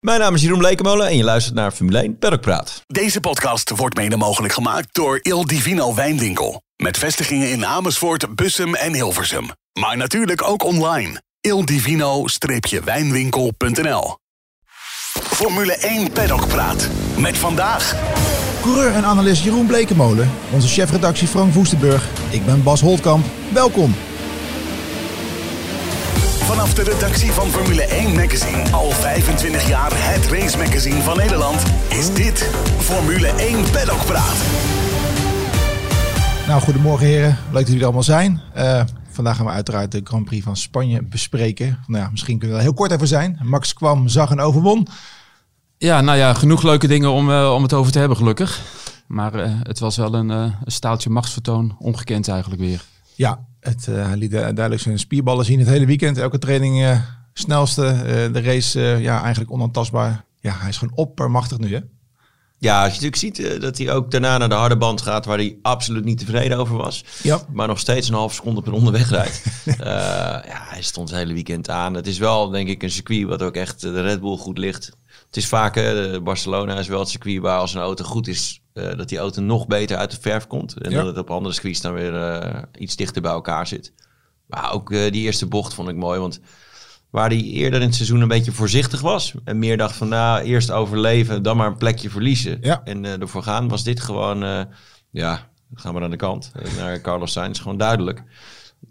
Mijn naam is Jeroen Blekemolen en je luistert naar Formule 1 Paddock Praat. Deze podcast wordt mede mogelijk gemaakt door Il Divino Wijnwinkel. Met vestigingen in Amersfoort, Bussum en Hilversum. Maar natuurlijk ook online. ildivino-wijnwinkel.nl Formule 1 Paddock Praat. Met vandaag... Coureur en analist Jeroen Blekemolen, onze chefredactie Frank Woestenburg. Ik ben Bas Holtkamp. Welkom. Vanaf de redactie van Formule 1 Magazine. Al 25 jaar het race magazine van Nederland. Is dit Formule 1 Paddock Praat. Nou, goedemorgen heren. Leuk dat jullie er allemaal zijn. Uh, vandaag gaan we uiteraard de Grand Prix van Spanje bespreken. Nou ja, misschien kunnen we er heel kort even zijn. Max kwam, zag en overwon. Ja, nou ja, genoeg leuke dingen om, uh, om het over te hebben, gelukkig. Maar uh, het was wel een, een staaltje machtsvertoon, ongekend eigenlijk weer. Ja, het, uh, hij liet duidelijk zijn spierballen zien het hele weekend. Elke training uh, snelste. De race ja, eigenlijk onaantastbaar. Ja, hij is gewoon oppermachtig nu hè. Ja, als je natuurlijk ziet dat hij ook daarna naar de harde band gaat, waar hij absoluut niet tevreden over was. Ja. Maar nog steeds een half seconde per ronde wegrijdt. ja, hij stond het hele weekend aan. Het is wel, denk ik, een circuit wat ook echt de Red Bull goed ligt. Het is vaak, uh, Barcelona is wel het circuit waar als een auto goed is, uh, dat die auto nog beter uit de verf komt. En ja. dat het op andere circuits dan weer uh, iets dichter bij elkaar zit. Maar ook die eerste bocht vond ik mooi, want waar hij eerder in het seizoen een beetje voorzichtig was. En meer dacht van, nou, eerst overleven, dan maar een plekje verliezen. Ja. En ervoor gaan, was dit gewoon, ja, gaan we aan de kant. naar Carlos Sainz, gewoon duidelijk.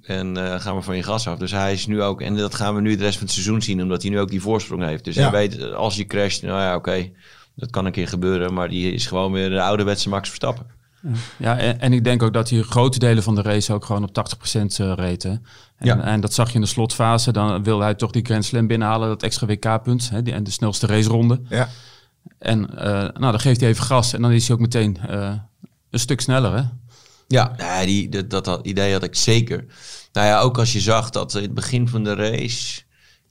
En uh, gaan we van je gas af. Dus hij is nu ook, en dat gaan we nu de rest van het seizoen zien, omdat hij nu ook die voorsprong heeft. Dus ja. hij weet, als je crasht, nou ja, oké, okay, dat kan een keer gebeuren. Maar die is gewoon weer de ouderwetse Max Verstappen. Ja, en, en, ik denk ook dat hij grote delen van de race ook gewoon op 80% uh, reed. Hè? En, ja. en dat zag je in de slotfase. Dan wilde hij toch die Grand Slam binnenhalen, dat extra WK-punt. En de snelste raceronde. Ja. En uh, nou, dan geeft hij even gas en dan is hij ook meteen uh, een stuk sneller. Hè? Ja, nee, die, dat, dat, dat, idee had ik zeker. Nou ja, ook als je zag dat in het begin van de race...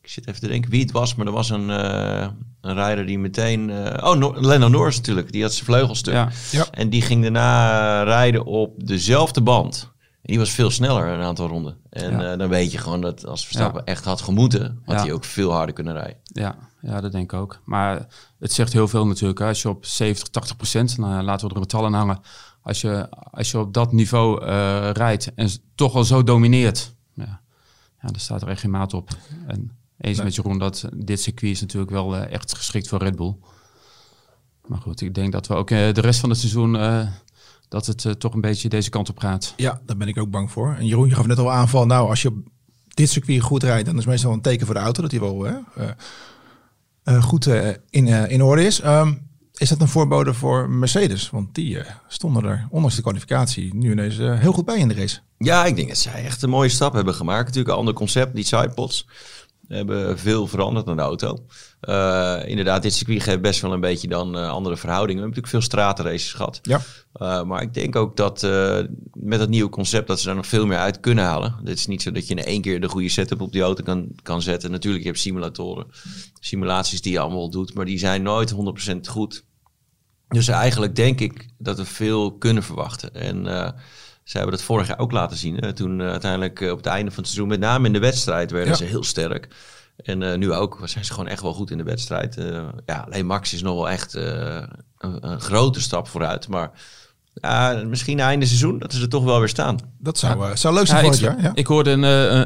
Ik zit even te denken wie het was, maar er was een, uh, een rijder die meteen... Uh, oh, no Lennon Norris natuurlijk. Die had zijn vleugelstuk. Ja. Ja. En die ging daarna rijden op dezelfde band. En die was veel sneller een aantal ronden. En Ja. uh, dan weet je gewoon dat als Verstappen Ja. echt had gemoeten... had Ja. hij ook veel harder kunnen rijden. Ja, ja, dat denk ik ook. Maar het zegt heel veel natuurlijk. hè. Als je op 70, 80 procent, nou, laten we er een getal aan hangen. Als je, als je op dat niveau eh, rijdt en toch al zo domineert, ja, ja, dan staat er echt geen maat op. En eens Nee. met Jeroen dat dit circuit is natuurlijk wel eh, echt geschikt voor Red Bull. Maar goed, ik denk dat we ook eh, de rest van het seizoen eh, dat het eh, toch een beetje deze kant op gaat. Ja, daar ben ik ook bang voor. En Jeroen, je gaf net al aanval. Nou, als je op dit circuit goed rijdt, dan is het meestal een teken voor de auto dat hij wel hè, eh, eh, goed eh, in, eh, in orde is. Ehm, is dat een voorbode voor Mercedes? Want die eh, stonden er, ondanks de kwalificatie, nu ineens eh, heel goed bij in de race. Ja, ik denk dat zij echt een mooie stap hebben gemaakt. Natuurlijk een ander concept, die sidepods. Hebben veel veranderd aan de auto. Eh, inderdaad, dit circuit geeft best wel een beetje dan eh, andere verhoudingen. We hebben natuurlijk veel stratenraces gehad. Ja. Uh, maar ik denk ook dat met het nieuwe concept dat ze daar nog veel meer uit kunnen halen. Het is niet zo dat je in één keer de goede setup op die auto kan, kan zetten. Natuurlijk, je hebt simulatoren, simulaties die je allemaal doet, maar die zijn nooit 100% goed. Dus eigenlijk denk ik dat we veel kunnen verwachten. En ze hebben dat vorig jaar ook laten zien. Hè? Toen uiteindelijk op het einde van het seizoen, met name in de wedstrijd, werden Ja. ze heel sterk. En uh, nu ook zijn ze gewoon echt wel goed in de wedstrijd. Uh, ja, alleen Max is nog wel echt uh, een, een, grote stap vooruit. Maar misschien einde seizoen dat ze er toch wel weer staan. Dat zou, ja. zou leuk zijn ja, voor ik, het jaar. Ja. Ik hoorde een,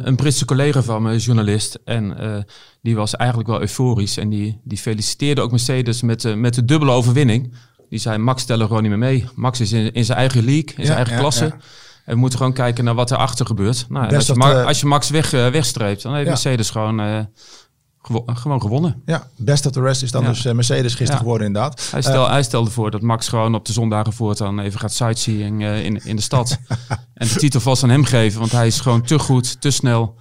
een Britse collega van me, journalist. En uh, die was eigenlijk wel euforisch. En die, die feliciteerde ook Mercedes met, met de dubbele overwinning. Die zei, Max tellen gewoon niet meer mee. Max is in, in zijn eigen league, in zijn eigen klasse. En we moeten gewoon kijken naar wat erachter gebeurt. Nou, als, je uh, als, je Max weg, uh, wegstreept, dan heeft. Mercedes gewoon, uh, gewo gewoon gewonnen. Ja, best of the rest is dan dus Mercedes gisteren geworden inderdaad. Hij, stel, hij, stelde voor dat Max gewoon op de zondagen voortaan even gaat sightseeing in, in de stad. en de titel vast aan hem geven, want hij is gewoon te goed, te snel.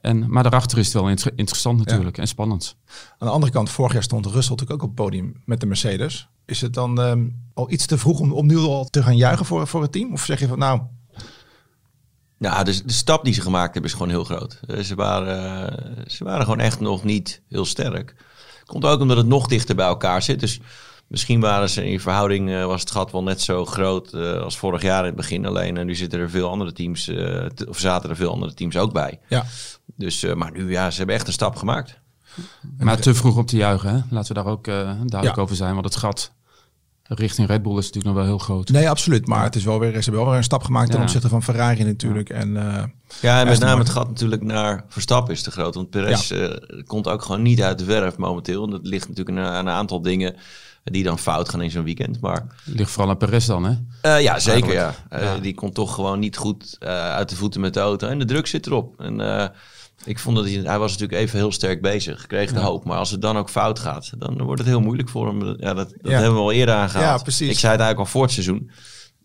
En, maar daarachter is het wel inter interessant natuurlijk en spannend. Aan de andere kant, vorig jaar stond Russell natuurlijk ook op het podium met de Mercedes. Is het dan um, al iets te vroeg om, om nu al te gaan juichen voor, voor het team? Of zeg je van nou, ja, de, de stap die ze gemaakt hebben is gewoon heel groot. Uh, ze, waren, uh, ze waren gewoon echt nog niet heel sterk. Komt ook omdat het nog dichter bij elkaar zit. Dus misschien waren ze in verhouding, uh, was het gat wel net zo groot als vorig jaar in het begin. Alleen nu zitten er veel andere teams, te, of zaten er veel andere teams ook bij. Ja. Dus, maar nu, ja, ze hebben echt een stap gemaakt. Maar te vroeg om te juichen, hè? laten we daar ook eh, duidelijk Ja. over zijn. Want het gat richting Red Bull is natuurlijk nog wel heel groot. Nee, absoluut. Maar het is wel weer, ze hebben wel weer een stap gemaakt ten Ja. opzichte van Ferrari natuurlijk. En, eh, Ja, en met name het gat natuurlijk naar Verstappen is te groot. Want Perez eh, komt ook gewoon niet uit de verf momenteel. En dat ligt natuurlijk aan, een aantal dingen die dan fout gaan in zo'n weekend. Maar Ligt vooral aan Perez dan, hè? eh, ja, zeker ja. Eh, Ja. Die komt toch gewoon niet goed eh, uit de voeten met de auto. En de druk zit erop. En eh, ik vond dat hij, hij was natuurlijk even heel sterk bezig. Kreeg de hoop. Maar als het dan ook fout gaat, dan wordt het heel moeilijk voor hem. Ja, dat, dat Ja. hebben we al eerder aangehaald. Ja, precies. Ik zei het eigenlijk al voor het seizoen.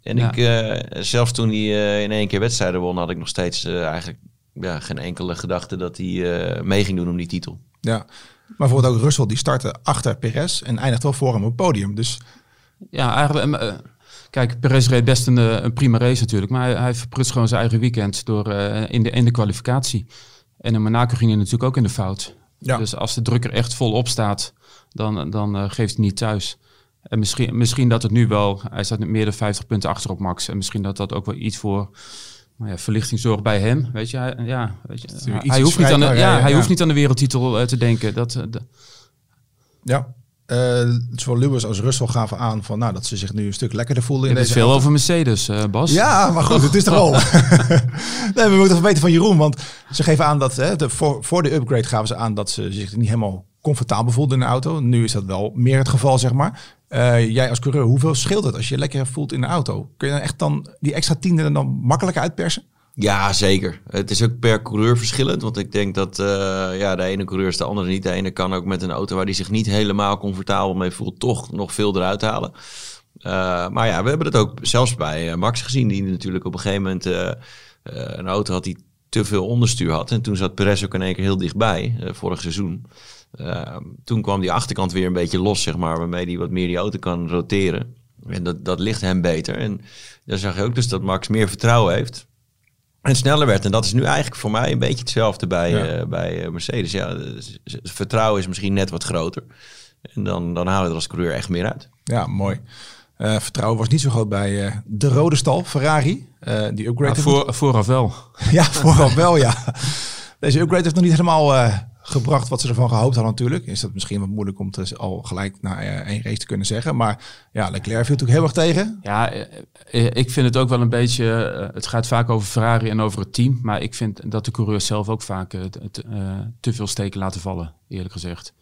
En Ja. ik, eh, zelfs toen hij eh, in één keer wedstrijden won, had ik nog steeds eh, eigenlijk ja, geen enkele gedachte dat hij eh, mee ging doen om die titel. ja. Maar bijvoorbeeld ook Russell, die startte achter Perez en eindigt wel voor hem op het podium. Dus Ja, eigenlijk. kijk, Perez reed best een, een prima race natuurlijk. Maar hij, hij verprutst gewoon zijn eigen weekend door, eh, in, de, in de kwalificatie. En in Monaco ging hij natuurlijk ook in de fout. Ja. Dus als de druk er echt vol op staat, dan, dan eh, geeft hij niet thuis. En misschien, misschien dat het nu wel, hij staat meer dan 50 punten achter op Max. En misschien dat dat ook wel iets voor nou ja, verlichting zorgt bij hem. Weet je, hij, ja, weet je, hij, hoeft niet aan de, ja, hij ja. hoeft niet aan de wereldtitel eh, te denken. Dat, eh, de- ja, Eh, zowel Lewis als Russell gaven aan van, nou, dat ze zich nu een stuk lekkerder voelden in het is deze veel auto. over Mercedes, eh, Bas. Ja, maar goed, het is toch al. nee, we moeten weten van Jeroen, want ze geven aan dat hè, de, voor, voor de upgrade gaven ze aan dat ze zich niet helemaal comfortabel voelden in de auto. Nu is dat wel meer het geval, zeg maar. Eh, jij als coureur, hoeveel scheelt het als je lekker voelt in de auto? Kun je dan echt dan die extra tiende dan makkelijker uitpersen? Ja, zeker. Het is ook per coureur verschillend. Want ik denk dat eh, ja, de ene coureur is de andere niet. De ene kan ook met een auto waar hij zich niet helemaal comfortabel mee voelt, toch nog veel eruit halen. Eh, maar ja, we hebben het ook zelfs bij eh, Max gezien, die natuurlijk op een gegeven moment een auto had die te veel onderstuur had. En toen zat Perez ook in één keer heel dichtbij, vorig seizoen. Toen kwam die achterkant weer een beetje los, zeg maar, waarmee hij wat meer die auto kan roteren. En dat, dat ligt hem beter. En daar zag je ook dus dat Max meer vertrouwen heeft. En sneller werd. En dat is nu eigenlijk voor mij een beetje hetzelfde bij, Ja. eh, bij eh, Mercedes. Ja, het vertrouwen is misschien net wat groter. En dan, dan halen we er als coureur echt meer uit. Ja, mooi. Eh, vertrouwen was niet zo groot bij eh, de rode stal, Ferrari. Eh, die upgrade Ja, voor, vooraf wel. Ja, vooral wel, ja. Deze upgrade heeft nog niet helemaal eh, gebracht wat ze ervan gehoopt hadden natuurlijk. Is dat misschien wat moeilijk om te, al gelijk na eh, één race te kunnen zeggen. Maar ja, Leclerc viel natuurlijk heel erg tegen. Ja, eh, eh, ik vind het ook wel een beetje. het gaat vaak over Ferrari en over het team. Maar ik vind dat de coureurs zelf ook vaak eh, te veel steken laten vallen, eerlijk gezegd.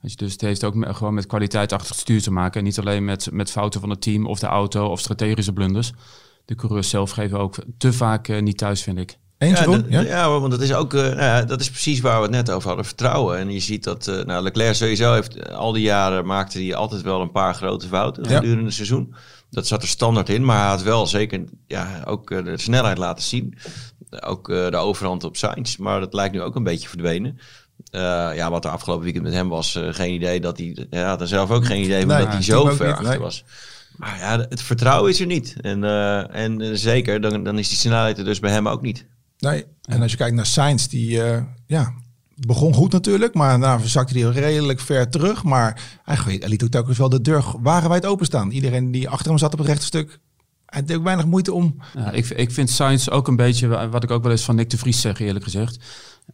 Dus het heeft ook gewoon met kwaliteit achter het stuur te maken. En niet alleen met, met fouten van het team of de auto of strategische blunders. De coureurs zelf geven ook te vaak niet thuis, vind ik. Eens, Ja, Ja? ja, want dat is ook, eh, nou ja, dat is precies waar we het net over hadden, vertrouwen. En je ziet dat, eh, nou, Leclerc sowieso heeft eh, al die jaren maakte hij altijd wel een paar grote fouten Ja. gedurende het seizoen. Dat zat er standaard in, maar hij had wel zeker ja, ook de snelheid laten zien. Ook de overhand op Sainz, maar dat lijkt nu ook een beetje verdwenen. Ja, wat er afgelopen weekend met hem was, geen idee dat hij, hij had er zelf ook geen idee van Nee, dat hij zo ver niet, achter nee. was. Maar ja, het vertrouwen is er niet. En, en zeker, dan, dan is die snelheid er dus bij hem ook niet. Nee. En als je kijkt naar Sainz, die eh, ja, begon goed natuurlijk. Maar daarna zakte hij redelijk ver terug. Maar eigenlijk liet ook telkens wel de deur wagenwijd openstaan. Iedereen die achter hem zat op het rechte stuk, hij deed ook weinig moeite om... Ja, ik, ik vind Sainz ook een beetje, wa- wat ik ook wel eens van Nick de Vries zeg, eerlijk gezegd.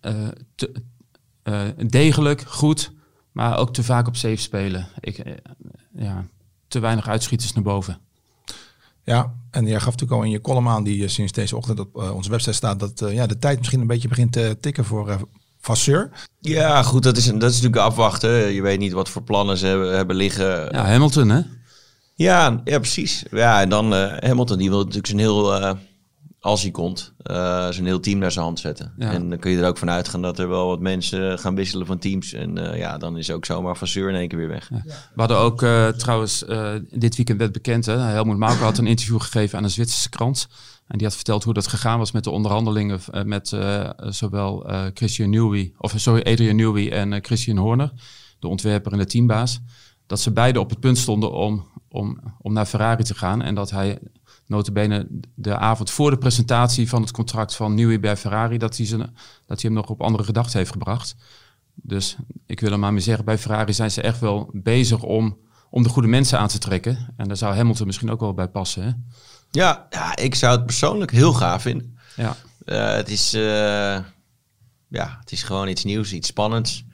eh, te, eh, degelijk, goed, maar ook te vaak op safe spelen. Ik, ja, te weinig uitschieters naar boven. Ja, en jij gaf natuurlijk al in je column aan die eh, sinds deze ochtend op eh, onze website staat dat eh, ja, de tijd misschien een beetje begint te tikken voor eh Vasseur. Ja, goed, dat is, dat is natuurlijk afwachten. Je weet niet wat voor plannen ze hebben, hebben liggen. Ja, Hamilton, hè? Ja, ja, precies. Ja, en dan eh, Hamilton, die wil natuurlijk zijn heel, eh, als hij komt, eh, zijn heel team naar zijn hand zetten. Ja. En dan kun je er ook van uitgaan dat er wel wat mensen gaan wisselen van teams. En eh, ja, dan is ook zomaar Van Zeur in één keer weer weg. We hadden ook eh, trouwens, dit weekend werd bekend, hè, Helmoet Mauke had een interview gegeven aan een Zwitserse krant. En die had verteld hoe dat gegaan was met de onderhandelingen met zowel Christian Newey, of sorry, Adrian Newey en Christian Horner, de ontwerper en de teambaas. Dat ze beide op het punt stonden om, om, om naar Ferrari te gaan. En dat hij notabene de avond voor de presentatie van het contract van Newey bij Ferrari, dat hij, ze, dat hij hem nog op andere gedachten heeft gebracht. Dus ik wil er maar mee zeggen, bij Ferrari zijn ze echt wel bezig om, om de goede mensen aan te trekken. En daar zou Hamilton misschien ook wel bij passen. Hè? Ja, ja, ik zou het persoonlijk heel gaaf vinden. Ja. Eh, het, is, eh, ja, het is gewoon iets nieuws, iets spannends.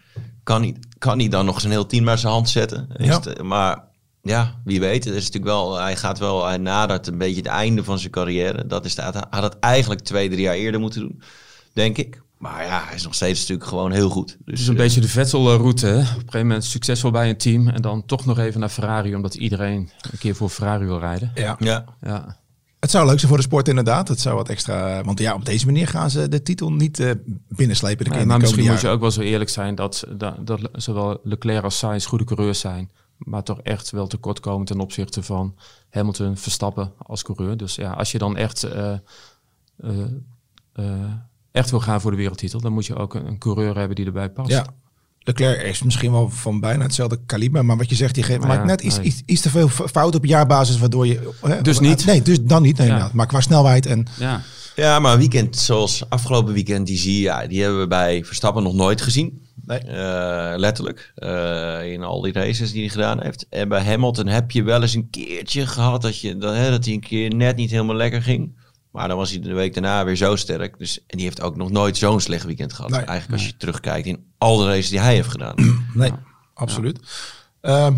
kan hij, kan hij dan nog zijn heel team naar zijn hand zetten? Is Ja. het, maar ja, wie weet. Het is natuurlijk wel, hij gaat wel, hij nadert een beetje het einde van zijn carrière. Dat is de, hij had het eigenlijk twee, drie jaar eerder moeten doen, denk ik. Maar ja, hij is nog steeds natuurlijk gewoon heel goed. Dus, Het is een eh, beetje de Vettel-route. Op een gegeven moment succesvol bij een team en dan toch nog even naar Ferrari, omdat iedereen een keer voor Ferrari wil rijden. Ja. Ja, Ja, Het zou leuk zijn voor de sport inderdaad. Het zou wat extra... Want ja, op deze manier gaan ze de titel niet eh, binnenslepen. De Nee, maar misschien moet je ook wel zo eerlijk zijn dat, dat, dat zowel Leclerc als Sainz goede coureurs zijn. Maar toch echt wel tekortkomen ten opzichte van Hamilton, Verstappen als coureur. Dus ja, als je dan echt, eh, eh, eh, echt wil gaan voor de wereldtitel, dan moet je ook een, een coureur hebben die erbij past. Ja. Leclerc is misschien wel van bijna hetzelfde kaliber. Maar wat je zegt, die geeft Maar maakt ja, net iets, nee. iets, iets te veel fout op jaarbasis. Waardoor je... hè, Dus niet. Nee, dus dan niet. Nee, Ja. Maar qua snelheid en... ja. ja, maar een weekend zoals afgelopen weekend, die zie je, ja, die hebben we bij Verstappen nog nooit gezien. Nee. Eh, letterlijk. Eh, in al die races die hij gedaan heeft. En bij Hamilton heb je wel eens een keertje gehad dat, je, dat, hè, dat hij een keer net niet helemaal lekker ging. Maar dan was hij de week daarna weer zo sterk. Dus, en die heeft ook nog nooit zo'n slecht weekend gehad. Nee. Eigenlijk als je terugkijkt in al de races die hij heeft gedaan. Nee, absoluut. Ehm,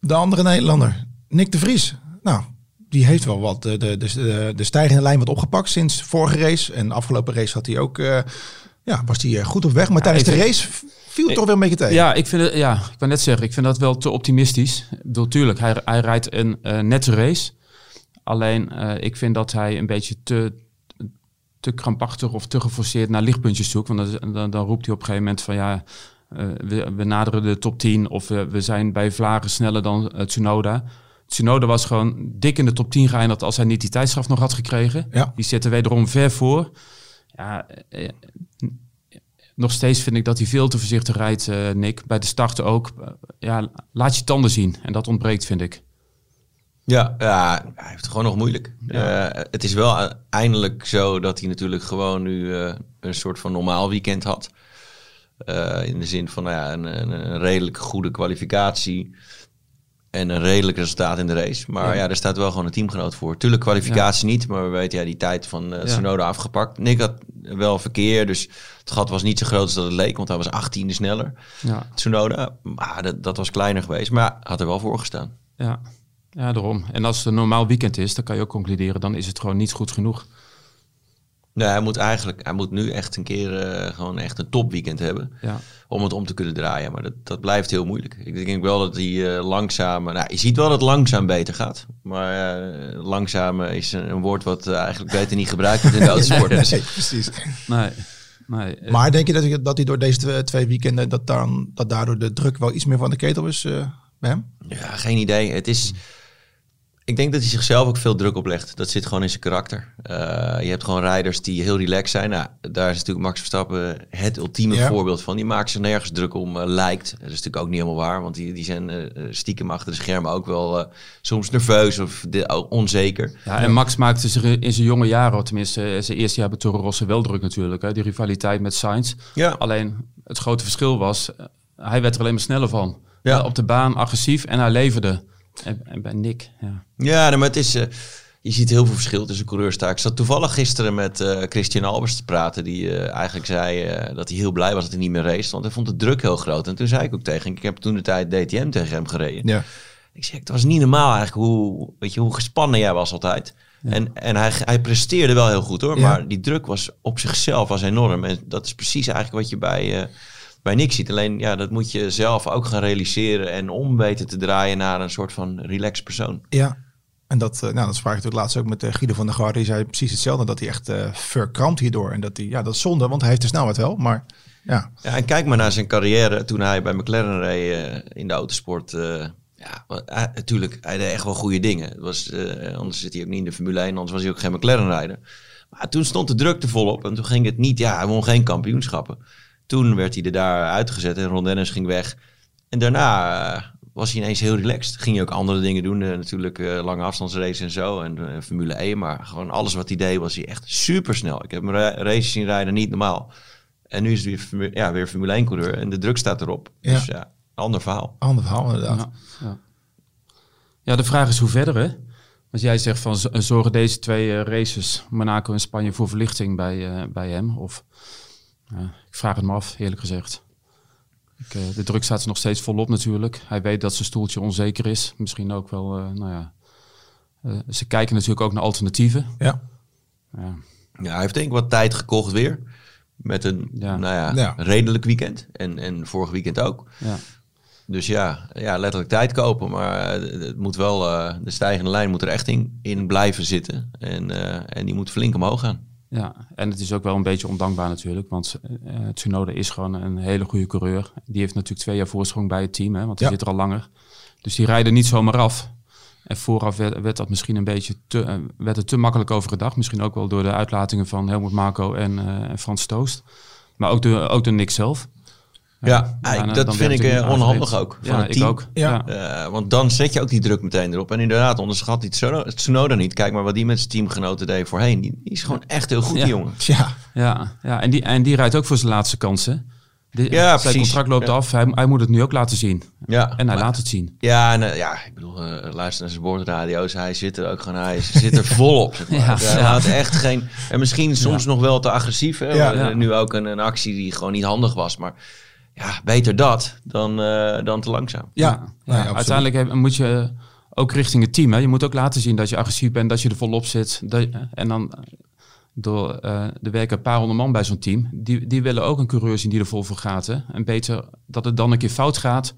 de andere Nederlander, Nick de Vries. Nou, die heeft wel wat de, de, de, de stijgende lijn wat opgepakt sinds vorige race. En afgelopen race had hij ook, eh, ja, was hij eh, goed op weg. Maar tijdens de race viel het toch weer een beetje tegen. Ja, ik vind het, ja, ik kan net zeggen, ik vind dat wel te optimistisch. Ik bedoel, tuurlijk, hij, hij rijdt een eh, nette race. Alleen, eh, ik vind dat hij een beetje te, te krampachtig of te geforceerd naar lichtpuntjes zoekt. Want dan, dan, dan roept hij op een gegeven moment van ja, we, we naderen de top 10 of we, zijn bij Vlagen sneller dan Tsunoda. Tsunoda was gewoon dik in de top 10 geëindigd als hij niet die tijdstraf nog had gekregen. Ja. Die zitten wederom ver voor. Ja, eh, nog steeds vind ik dat hij veel te voorzichtig rijdt, eh, Nick. Bij de start ook. Eh, ja, laat je tanden zien. En dat ontbreekt, vind ik. Ja, ja, hij heeft het gewoon nog moeilijk. Eh, het is wel eindelijk zo dat hij natuurlijk gewoon nu eh, een soort van normaal weekend had. Eh, in de zin van nou ja, een, een, een redelijk goede kwalificatie. En een redelijk resultaat in de race. Maar ja, er staat wel gewoon een teamgenoot voor. Tuurlijk kwalificatie niet, maar we weten ja, die tijd van uh, afgepakt. Nick had wel verkeer, dus het gat was niet zo groot als dat het leek. Want hij was 18e sneller. Ja. Tsunoda, maar dat, dat was kleiner geweest. Maar had er wel voor gestaan. Ja. ja, daarom. En als het een normaal weekend is, dan kan je ook concluderen, dan is het gewoon niet goed genoeg. Nee, hij moet eigenlijk, hij moet nu echt een keer eh, gewoon echt een topweekend hebben. Ja. Om het om te kunnen draaien. Maar dat, dat blijft heel moeilijk. Ik denk wel dat hij uh, langzaam. Nou, je ziet wel dat het langzaam beter gaat. Maar uh, langzaam is een, een woord wat uh, eigenlijk beter niet gebruikt wordt in de autosport. nee, nee, precies. Nee. Nee. Maar denk je dat hij, dat hij door deze twee, twee weekenden, dat, dan, dat daardoor de druk wel iets meer van de ketel is uh, bij hem? Ja, geen idee. Het is. Ik denk dat hij zichzelf ook veel druk oplegt. Dat zit gewoon in zijn karakter. Uh, je hebt gewoon rijders die heel relaxed zijn. Nou, daar is natuurlijk Max Verstappen het ultieme ja. voorbeeld van. Die maakt zich nergens druk om, uh, lijkt. Dat is natuurlijk ook niet helemaal waar. Want die, die zijn uh, stiekem achter de schermen ook wel soms nerveus of de, onzeker. Ja, en Max maakte zich in zijn jonge jaren, tenminste zijn eerste jaar bij Toro Rosso, wel druk natuurlijk. Hè? Die rivaliteit met Sainz. Ja. Alleen het grote verschil was, hij werd er alleen maar sneller van. Ja. Op de baan agressief en hij leverde. En, bij Nick, ja. Ja, maar het is... Uh, je ziet heel veel verschil tussen coureurs daar. Ik zat toevallig gisteren met uh, Christian Albers te praten. Die uh, eigenlijk zei dat hij heel blij was dat hij niet meer race. Want hij vond de druk heel groot. En toen zei ik ook tegen hem... Ik heb toen de tijd DTM tegen hem gereden. Ja. Ik zeg, het was niet normaal eigenlijk hoe, weet je, hoe gespannen jij was altijd. Ja. En, en hij, hij presteerde wel heel goed hoor. Ja. Maar die druk was op zichzelf was enorm. En dat is precies eigenlijk wat je bij bij Nick ziet. Alleen ja, dat moet je zelf ook gaan realiseren en om weten te draaien naar een soort van relaxed persoon. Ja, en dat, uh, nou, dat sprak ik natuurlijk laatst ook met uh, Guido van der Garde. Die zei precies hetzelfde, dat hij echt uh, verkrampt hierdoor. En dat hij, ja, dat is zonde, want hij heeft de snelheid wel, maar ja. Ja, en kijk maar naar zijn carrière toen hij bij McLaren reed in de autosport. ja, natuurlijk, hij deed echt wel goede dingen. Het was, anders zit hij ook niet in de Formule 1, anders was hij ook geen McLaren-rijder. Maar toen stond de druk er volop en toen ging het niet, ja, hij won geen kampioenschappen. Toen werd hij er daar uitgezet en Ron Dennis ging weg. En daarna uh, was hij ineens heel relaxed. Ging hij ook andere dingen doen. Uh, natuurlijk uh, lange afstandsraces en zo. En Formule 1. Maar gewoon alles wat hij deed was hij echt super snel. Ik heb hem ra races zien rijden, niet normaal. En nu is hij weer, ja, weer Formule 1 coureur. En de druk staat erop. Ja. Dus ja, ander verhaal. Ander verhaal inderdaad. Ja, ja. ja, de vraag is hoe verder hè? Als jij zegt van zorgen deze twee races, Monaco en Spanje, voor verlichting bij, bij hem? Of... Vraag het me af, eerlijk gezegd. Ik, eh, de druk staat er nog steeds volop natuurlijk. Hij weet dat zijn stoeltje onzeker is. Misschien ook wel, eh, nou ja. eh, ze kijken natuurlijk ook naar alternatieven. Ja. Ja. Ja, hij heeft denk ik wat tijd gekocht weer. Met een Ja. Nou ja, Ja. redelijk weekend. En, en vorig weekend ook. Ja. Dus ja, ja, letterlijk tijd kopen. Maar het moet wel, eh, de stijgende lijn moet er echt in, in blijven zitten. En, eh, en die moet flink omhoog gaan. Ja, en het is ook wel een beetje ondankbaar natuurlijk. Want eh Tsunoda is gewoon een hele goede coureur. Die heeft natuurlijk twee jaar voorsprong bij het team, hè, want hij Ja. zit er al langer. Dus die rijden niet zomaar af. En vooraf werd, werd dat misschien een beetje te, eh, werd het te makkelijk over gedacht. Misschien ook wel door de uitlatingen van Helmut Marco en, en Frans Toost. Maar ook door, ook door Nick zelf. Ja, Ja, ik- dan- dat dan vind ik eh, onhandig ook. Van Ja, het ik team. ook. Ja. Ja. Eh, want dan zet je ook die druk meteen erop. En inderdaad, onderschat die Tsuno- Tsunoda niet. Kijk maar wat die met zijn teamgenoten deed voorheen. Die, die is gewoon echt heel goed, Ja. die jongen. Tja, Ja, ja en, die, en die rijdt ook voor zijn laatste kansen. De, Ja, zijn precies. contract loopt Ja. af. Hij, hij moet het nu ook laten zien. Ja, En hij maar- laat het zien. Ja, en, eh, ja, ik bedoel, eh, luister naar zijn boordradio's. Hij zit er ook gewoon, hij zit er volop. Zeg maar. Ja, hij ja. had echt geen... En misschien soms nog wel te agressief. Hè? Ja. Ja. Nu ook een, een actie die gewoon niet handig was. Maar ja, beter dat dan, eh, dan te langzaam. ja. Uiteindelijk heb- moet je ook richting het team. Hè. Je moet ook laten zien dat je agressief bent, dat je er volop zit. Dat, en dan eh, door eh er werken een paar honderd man bij zo'n team. Die, die willen ook een coureur zien die er vol voor gaat. Hè. En beter dat het dan een keer fout gaat,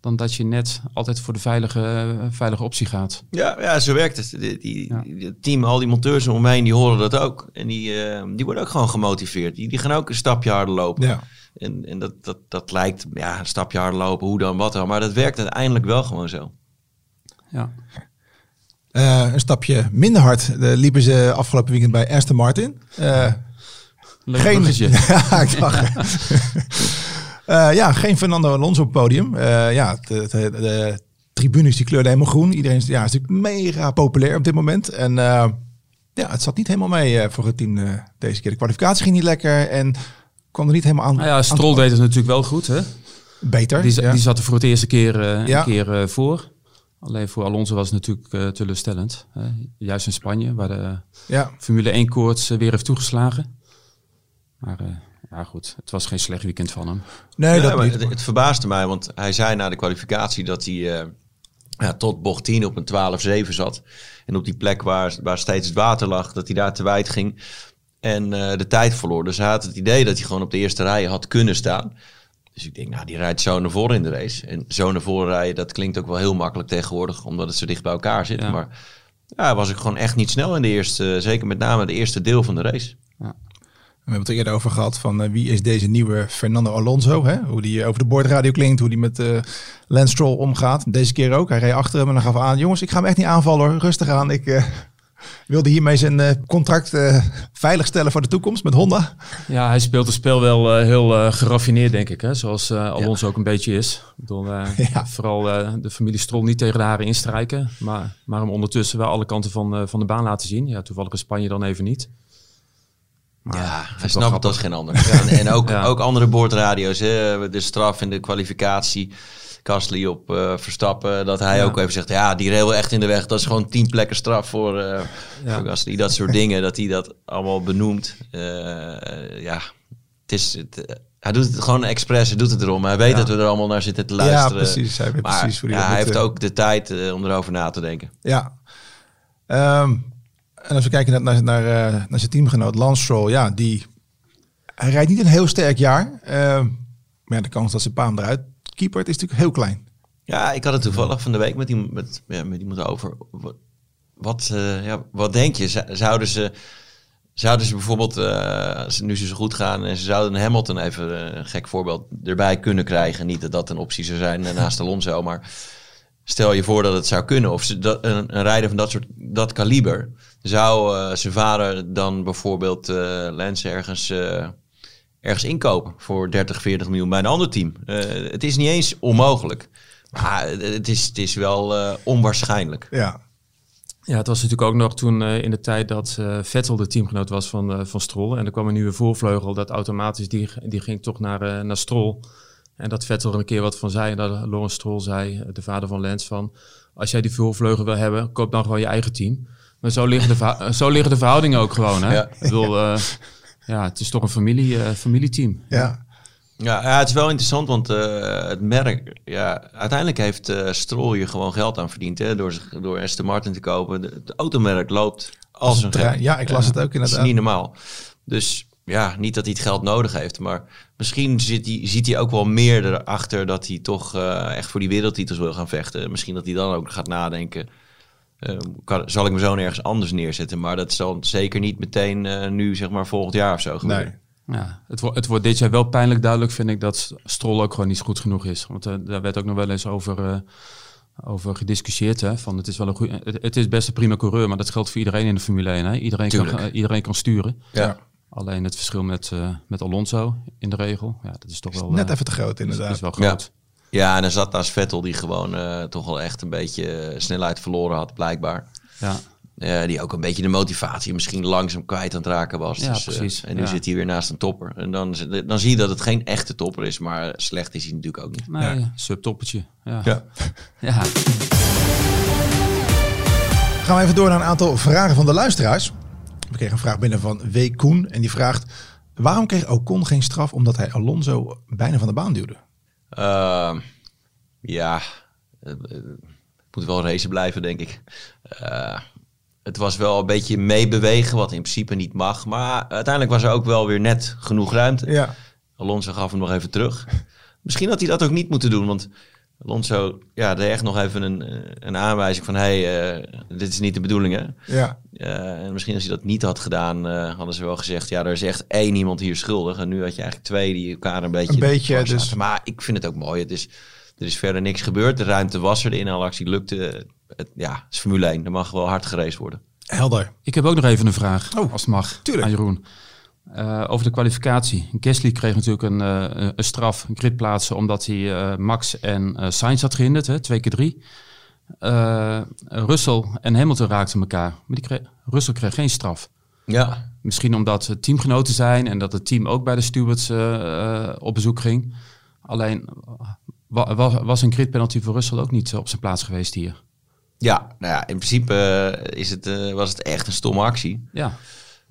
dan dat je net altijd voor de veilige, eh, veilige optie gaat. Ja, ja, zo werkt het. Die, die, Ja. die- het team, al die monteurs omheen, die horen dat ook. En die, eh, die worden ook gewoon gemotiveerd. Die, die gaan ook een stapje harder lopen. Ja. En, en dat, dat, dat lijkt, ja, een stapje harder lopen, hoe dan, wat dan. Maar dat werkt uiteindelijk wel gewoon zo. Ja. Eh, een stapje minder hard liepen ze afgelopen weekend bij Aston Martin. Eh, Leuk geen, bruggetje. ja, ik dacht. Eh, ja, geen Fernando Alonso op het podium. Eh, ja, de, de, de tribunes die kleurden helemaal groen. Iedereen is, ja, is natuurlijk mega populair op dit moment. En eh, ja, het zat niet helemaal mee voor het team deze keer. De kwalificatie ging niet lekker en kwam er niet helemaal aan. Nou ja, Stroll deed het natuurlijk wel goed. Hè? beter. Die, ja. die zat er voor het eerste keer, Ja. een keer voor. Alleen voor Alonso was het natuurlijk teleurstellend. Hè? Juist in Spanje, waar de ja. Formule 1 koorts eh, weer heeft toegeslagen. Maar ja, goed, het was geen slecht weekend van hem. Nee, dat maar niet. het, het verbaasde mij, want hij zei na de kwalificatie dat hij eh, ja, tot bocht 10 op een 12-7 zat. En op die plek waar, waar steeds het water lag, dat hij daar te wijd ging en eh, de tijd verloor. Dus hij had het idee dat hij gewoon op de eerste rij had kunnen staan. Dus ik denk, nou, die rijdt zo naar voren in de race. En zo naar voren rijden, dat klinkt ook wel heel makkelijk tegenwoordig, omdat het zo dicht bij elkaar zit. Ja. Maar ja, was ik gewoon echt niet snel in de eerste, zeker met name de eerste deel van de race. We hebben het er eerder over gehad van eh, wie is deze nieuwe Fernando Alonso. Hè? Hoe die eh, over de boordradio klinkt, hoe die met eh Lance Stroll omgaat. Deze keer ook. Hij reed achter hem en dan gaf aan, jongens, ik ga hem echt niet aanvallen hoor. Rustig aan. Ik wilde hiermee zijn contract veilig stellen voor de toekomst met Honda. Ja, hij speelt het spel wel heel geraffineerd, denk ik. Hè? Zoals Alonso ook een beetje is. Ik bedoel, Ja. vooral de familie Stroll niet tegen de haren instrijken. Maar, maar hem ondertussen wel alle kanten van, van de baan laten zien. Ja, toevallig in Spanje dan even niet. Maar Ja, hij snapt het als geen ander. Ja, en, en ook, Ja. ook andere boordradio's, hè, de straf in de kwalificatie. Gasly op eh, Verstappen, dat hij Ja. ook even zegt, ja, die reed wel echt in de weg. Dat is gewoon tien plekken straf voor, eh Ja. voor Gasly. Dat soort dingen, dat hij dat allemaal benoemt. Eh, ja, het is... Het, hij doet het gewoon expres, hij doet het erom. Hij weet Ja. dat we er allemaal naar zitten te Ja, luisteren. precies. Hij weet maar precies hoe ja, hij moet, heeft ook de tijd om erover na te denken. Ja. Ehm, en als we kijken naar, naar, eh, naar zijn teamgenoot Lance Stroll, ja, die hij rijdt niet een heel sterk jaar. Ehm, maar de kans dat zijn paam eruit keepert is natuurlijk heel klein. Ja, ik had het toevallig van de week met, iemand- met, met iemand over. Wat, eh, ja, wat denk je? Zouden ze, zouden ze bijvoorbeeld, als nu ze zo goed gaan en ze zouden Hamilton even een gek voorbeeld erbij kunnen krijgen. Niet dat dat een optie zou zijn naast Alonso, maar stel je voor dat het zou kunnen. Of ze, dat, een, een rijder van dat soort dat kaliber zou eh, zijn vader dan bijvoorbeeld eh Lance ergens. eh, ergens inkopen voor 30, 40 miljoen bij een ander team. Eh, het is niet eens onmogelijk. Maar het is, het is wel eh, onwaarschijnlijk. Ja, Ja, het was natuurlijk ook nog toen eh, in de tijd dat eh, Vettel de teamgenoot was van, eh, van Stroll. En er kwam een nieuwe voorvleugel, dat automatisch, die, die ging toch naar, eh, naar Stroll. En dat Vettel er een keer wat van zei. En dat Lawrence Stroll zei, de vader van Lance, van... Als jij die voorvleugel wil hebben, koop dan gewoon je eigen team. Maar zo liggen de, zo liggen de verhoudingen ook gewoon. Hè? Ja. Ik bedoel, eh, ja, het is toch een familie, eh, familieteam. ja. Ja, ja, het is wel interessant, want uh, het merk... Ja, uiteindelijk heeft uh, Stroll hier gewoon geld aan verdiend. Hè, door, door Aston Martin te kopen. Het automerk loopt als een trein. Ja, ik las het ook inderdaad. Dat is niet normaal. Dus ja, niet dat hij het geld nodig heeft. Maar misschien zit hij, ziet hij ook wel meer erachter dat hij toch uh, echt voor die wereldtitels wil gaan vechten. Misschien dat hij dan ook gaat nadenken. Uh, kan, zal ik me zo ergens anders neerzetten? Maar dat zal zeker niet meteen uh, nu, zeg maar, volgend jaar of zo gebeuren. Nee. Ja, het, wordt, het wordt dit jaar wel pijnlijk duidelijk, vind ik, dat Stroll ook gewoon niet goed genoeg is. Want daar werd ook nog wel eens over, over gediscussieerd. Hè? Van, het, is wel een goeie, het, het, is best een prima coureur, maar dat geldt voor iedereen in de Formule 1. Hè? Iedereen, kan, iedereen kan sturen. Ja. Alleen het verschil met, uh, met Alonso in de regel, ja, dat is toch wel... Net uh, even te groot inderdaad. Is, is wel groot. Ja. ja, en dan zat naast Vettel die gewoon uh, toch wel echt een beetje snelheid verloren had, blijkbaar. Ja. die ook een beetje de motivatie misschien langzaam kwijt aan het raken was. Ja, dus, precies. en nu ja. zit hij weer naast een topper. En dan, dan zie je dat het geen echte topper is, maar slecht is hij natuurlijk ook niet. Nee, ja. subtoppertje. Ja. Ja. ja. Gaan we even door naar een aantal vragen van de luisteraars. We kregen een vraag binnen van W. Koen. En die vraagt: Waarom kreeg Ocon geen straf omdat hij Alonso bijna van de baan duwde? Uh, ja, het moet wel racen blijven, denk ik. Uh, het was wel een beetje meebewegen, wat in principe niet mag. Maar uiteindelijk was er ook wel weer net genoeg ruimte. Ja. Alonso gaf hem nog even terug. Misschien had hij dat ook niet moeten doen, want Alonso ja, deed echt nog even een, een aanwijzing van... hé, hey, uh, dit is niet de bedoeling, hè? Ja. Uh, en misschien als hij dat niet had gedaan, uh, hadden ze wel gezegd... ja, er is echt één iemand hier schuldig. En nu had je eigenlijk twee die elkaar een beetje... Een beetje, dus... Maar ik vind het ook mooi. Het is, er is verder niks gebeurd. De ruimte was er, de inhaalactie lukte. Het, ja, het is Formule 1. Er mag wel hard gereisd worden. Helder. Ik heb ook nog even een vraag, oh, als het mag, tuurlijk. aan Jeroen. Uh, over de kwalificatie. Gasly kreeg natuurlijk een, uh, een straf, een grid plaatsen, omdat hij uh, Max en Sainz had gehinderd, hè, twee keer drie. Russell en Hamilton raakten elkaar, maar die kreeg, Russell kreeg geen straf. Ja. Misschien omdat het teamgenoten zijn en dat het team ook bij de stewards op bezoek ging. Alleen was, was een grid penalty voor Russell ook niet op zijn plaats geweest hier. Ja, nou ja, in principe is het, was het echt een stomme actie. Ja.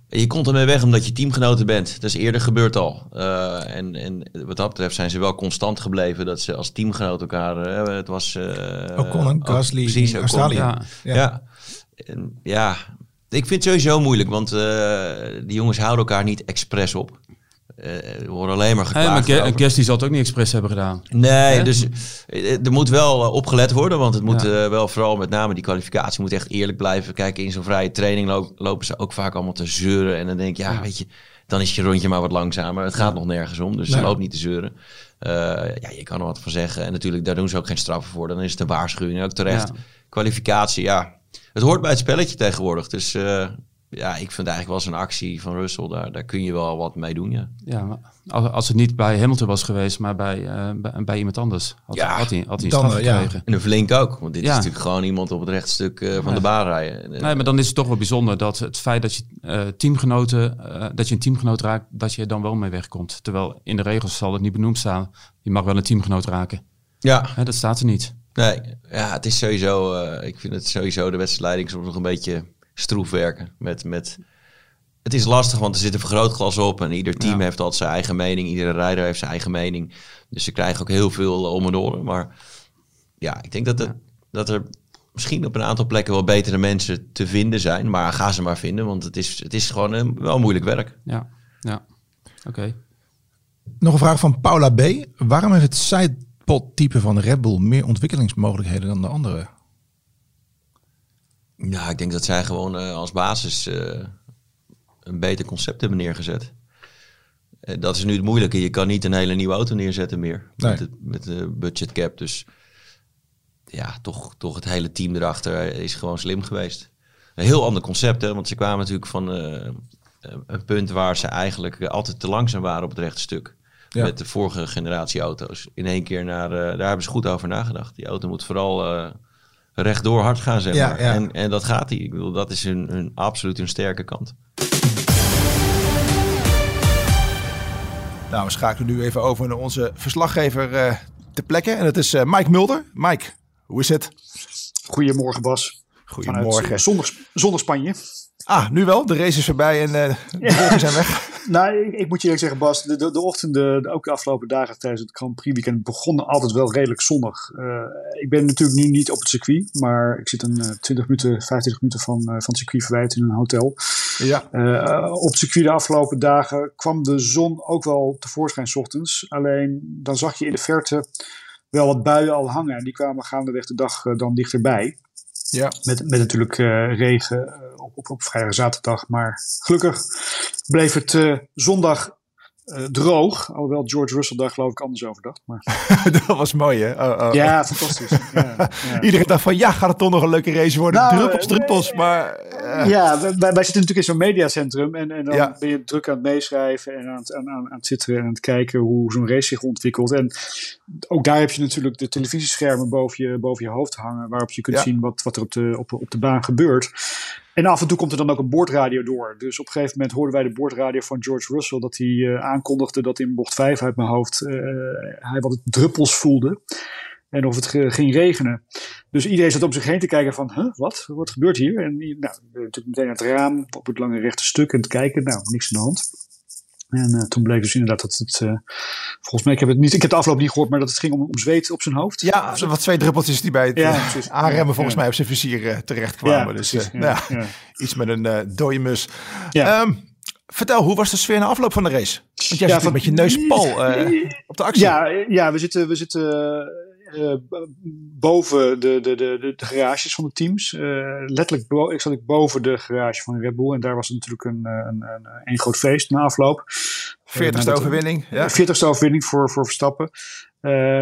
Je komt ermee weg omdat je teamgenoten bent. Dat is eerder gebeurd al. Uh, en, en wat dat betreft zijn ze wel constant gebleven dat ze als teamgenoot elkaar. Uh, het was. Uh, Ocon en Gasly precies, Australië. Ja. Ja. Ja. En, ja. ik vind het sowieso moeilijk, want die jongens houden elkaar niet expres op. Uh, we worden alleen maar geklaagd. Hey, maar Gasly zal het ook niet expres hebben gedaan. Nee, dus er moet wel opgelet worden. Want het moet ja. wel vooral met name die kwalificatie moet echt eerlijk blijven. Kijk, in zo'n vrije training lo lopen ze ook vaak allemaal te zeuren. En dan denk ik, ja, weet je, dan is je rondje maar wat langzamer. Het gaat nog nergens om, dus nee. ze loopt niet te zeuren. Uh, ja, je kan er wat van zeggen. En natuurlijk, daar doen ze ook geen straffen voor. Dan is het een waarschuwing, ook terecht. Kwalificatie, ja. Het hoort bij het spelletje tegenwoordig. Dus uh, ja, ik vind eigenlijk wel zo'n actie van Russell, daar, daar kun je wel wat mee doen, ja. Ja, maar als het niet bij Hamilton was geweest, maar bij, uh, bij, bij, iemand anders, had, ja, had hij, had hij een straf gekregen. Ja. En een flink ook, want dit ja. is natuurlijk gewoon iemand op het rechtstuk uh, van nee. de baan rijden. Nee, maar dan is het toch wel bijzonder dat het feit dat je uh, teamgenoten, dat je een teamgenoot raakt, dat je er dan wel mee wegkomt. Terwijl in de regels zal het niet benoemd staan. Je mag wel een teamgenoot raken. Ja. Hè, dat staat er niet. Nee, ja, het is sowieso, ik vind het sowieso de wedstrijdleiding soms nog een beetje stroef werken met... met het is lastig, want er zit een vergrootglas op en ieder team ja. heeft altijd zijn eigen mening. Iedere rijder heeft zijn eigen mening. Dus ze krijgen ook heel veel om en door. Maar ja, ik denk dat, het, ja. dat er misschien op een aantal plekken wel betere mensen te vinden zijn. Maar ga ze maar vinden, want het is, het is gewoon een, wel moeilijk werk. Ja, ja. oké. Okay. Nog een vraag van Paula B. Waarom heeft het sidepod type van Red Bull meer ontwikkelingsmogelijkheden dan de andere? Ja, ik denk dat zij gewoon uh, als basis... Uh, een beter concept hebben neergezet. Dat is nu het moeilijke. Je kan niet een hele nieuwe auto neerzetten meer. Nee. Met, de, met de budget cap. Dus ja, toch, toch het hele team erachter is gewoon slim geweest. Een heel ander concept, hè. Want ze kwamen natuurlijk van uh, een punt waar ze eigenlijk altijd te langzaam waren op het rechte stuk. Ja. Met de vorige generatie auto's. In één keer naar, uh, daar hebben ze goed over nagedacht. Die auto moet vooral uh, rechtdoor hard gaan, zeg ja, maar. Ja. En, en dat gaat hij. Ik bedoel, dat is hun, hun absoluut hun sterke kant. Nou, we schakelen nu even over naar onze verslaggever uh, ter plekke. En dat is uh, Mike Mulder. Mike, hoe is het? Goedemorgen Bas. Goedemorgen. Zonder, zonder Spanje. Ah, nu wel. De race is voorbij en uh, de wolken zijn weg. nou, ik, ik, moet je eerlijk zeggen, Bas. De, de, de ochtenden, ook de afgelopen dagen tijdens het Grand Prix weekend, begonnen altijd wel redelijk zonnig. Uh, ik ben natuurlijk nu niet op het circuit, maar ik zit een uh, 20 minuten, 25 minuten van, van het circuit verwijderd in een hotel. Ja. op het circuit de afgelopen dagen kwam de zon ook wel tevoorschijn s ochtends. Alleen dan zag je in de verte wel wat buien al hangen. En die kwamen gaandeweg de dag dan dichterbij. Ja. Met, met natuurlijk uh, regen uh, op, op, op vrijdag zaterdag. Maar gelukkig bleef het uh, zondag droog. Alhoewel George Russell daar geloof ik anders over dacht. Maar... dat was mooi hè? Oh, oh. Ja, fantastisch. ja, ja. Iedereen dacht van ja, gaat het toch nog een leuke race worden? Nou, druppels, druppels, maar... Ja, wij, wij, zitten natuurlijk in zo'n mediacentrum. En, en dan ja. ben je druk aan het meeschrijven en aan het, aan, aan het zitten en aan het kijken hoe zo'n race zich ontwikkelt. En ook daar heb je natuurlijk de televisieschermen boven je, boven je hoofd hangen. Waarop je kunt zien wat, wat er op de, op, op de baan gebeurt. En af en toe komt er dan ook een boordradio door. Dus op een gegeven moment hoorden wij de boordradio van George Russell. Dat hij uh, aankondigde dat in bocht 5 uit mijn hoofd uh, hij wat druppels voelde. En of het ging regenen. Dus iedereen zat om zich heen te kijken van, huh, wat? Wat gebeurt hier? En nou, natuurlijk meteen naar het raam, op het lange rechte stuk en te kijken. Nou, niks aan de hand. En uh, toen bleek dus inderdaad dat het, uh, volgens mij, ik heb het niet, ik heb de afloop niet gehoord, maar dat het ging om, om zweet op zijn hoofd. Ja, wat twee druppeltjes die bij het ja, uh, aanremmen volgens ja. mij op zijn vizier terecht kwamen. dus precies, nou, iets met een dode mus. Um, vertel, hoe was de sfeer na afloop van de race? Want jij zit met je neus pal op de actie. Ja, ja we zitten, we zitten uh, boven de, de, de, de, garages van de teams. Uh, letterlijk bo ik zat ik boven de garage van Red Bull. En daar was natuurlijk een, een, een, een groot feest na afloop. 40ste overwinning. Ja. 40ste overwinning voor, voor Verstappen.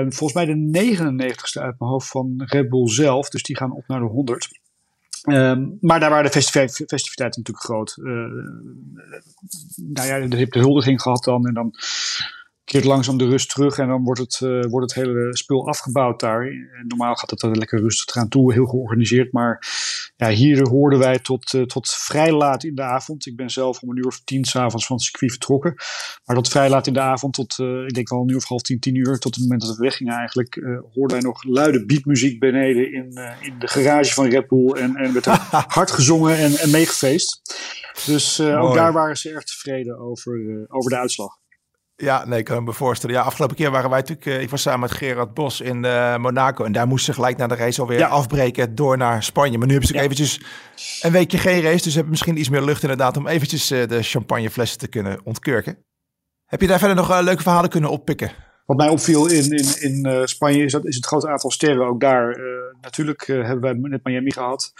Volgens mij de 99ste uit mijn hoofd van Red Bull zelf. Dus die gaan op naar de 100. Um, maar daar waren de festiviteiten natuurlijk groot. Uh, nou ja, je hebt de huldiging gehad dan. En dan keert langzaam de rust terug en dan wordt het, uh, wordt het hele spul afgebouwd daar. En normaal gaat het er lekker rustig aan toe, heel georganiseerd. Maar ja, hier hoorden wij tot, uh, tot vrij laat in de avond. Ik ben zelf om een uur of tien s'avonds van het circuit vertrokken. Maar tot vrij laat in de avond, tot uh, ik denk wel een uur of half tien, tien uur, tot het moment dat we weggingen eigenlijk, hoorden wij nog luide beatmuziek beneden in, in de garage van Red Bull. En, en werd er hard gezongen en, en meegefeest. Dus ook daar waren ze erg tevreden over, over de uitslag. Ja, nee, ik kan me voorstellen. Ja, afgelopen keer waren wij natuurlijk... Uh, ik was samen met Gerard Bos in uh, Monaco. En daar moesten ze gelijk na de race alweer ja. afbreken door naar Spanje. Maar nu hebben ze ja. eventjes een weekje geen race. Dus hebben misschien iets meer lucht inderdaad om eventjes uh, de champagneflessen te kunnen ontkurken. Heb je daar verder nog leuke verhalen kunnen oppikken? Wat mij opviel in, in, in Spanje is, dat, is het grote aantal sterren. Ook daar natuurlijk hebben wij net Miami gehad.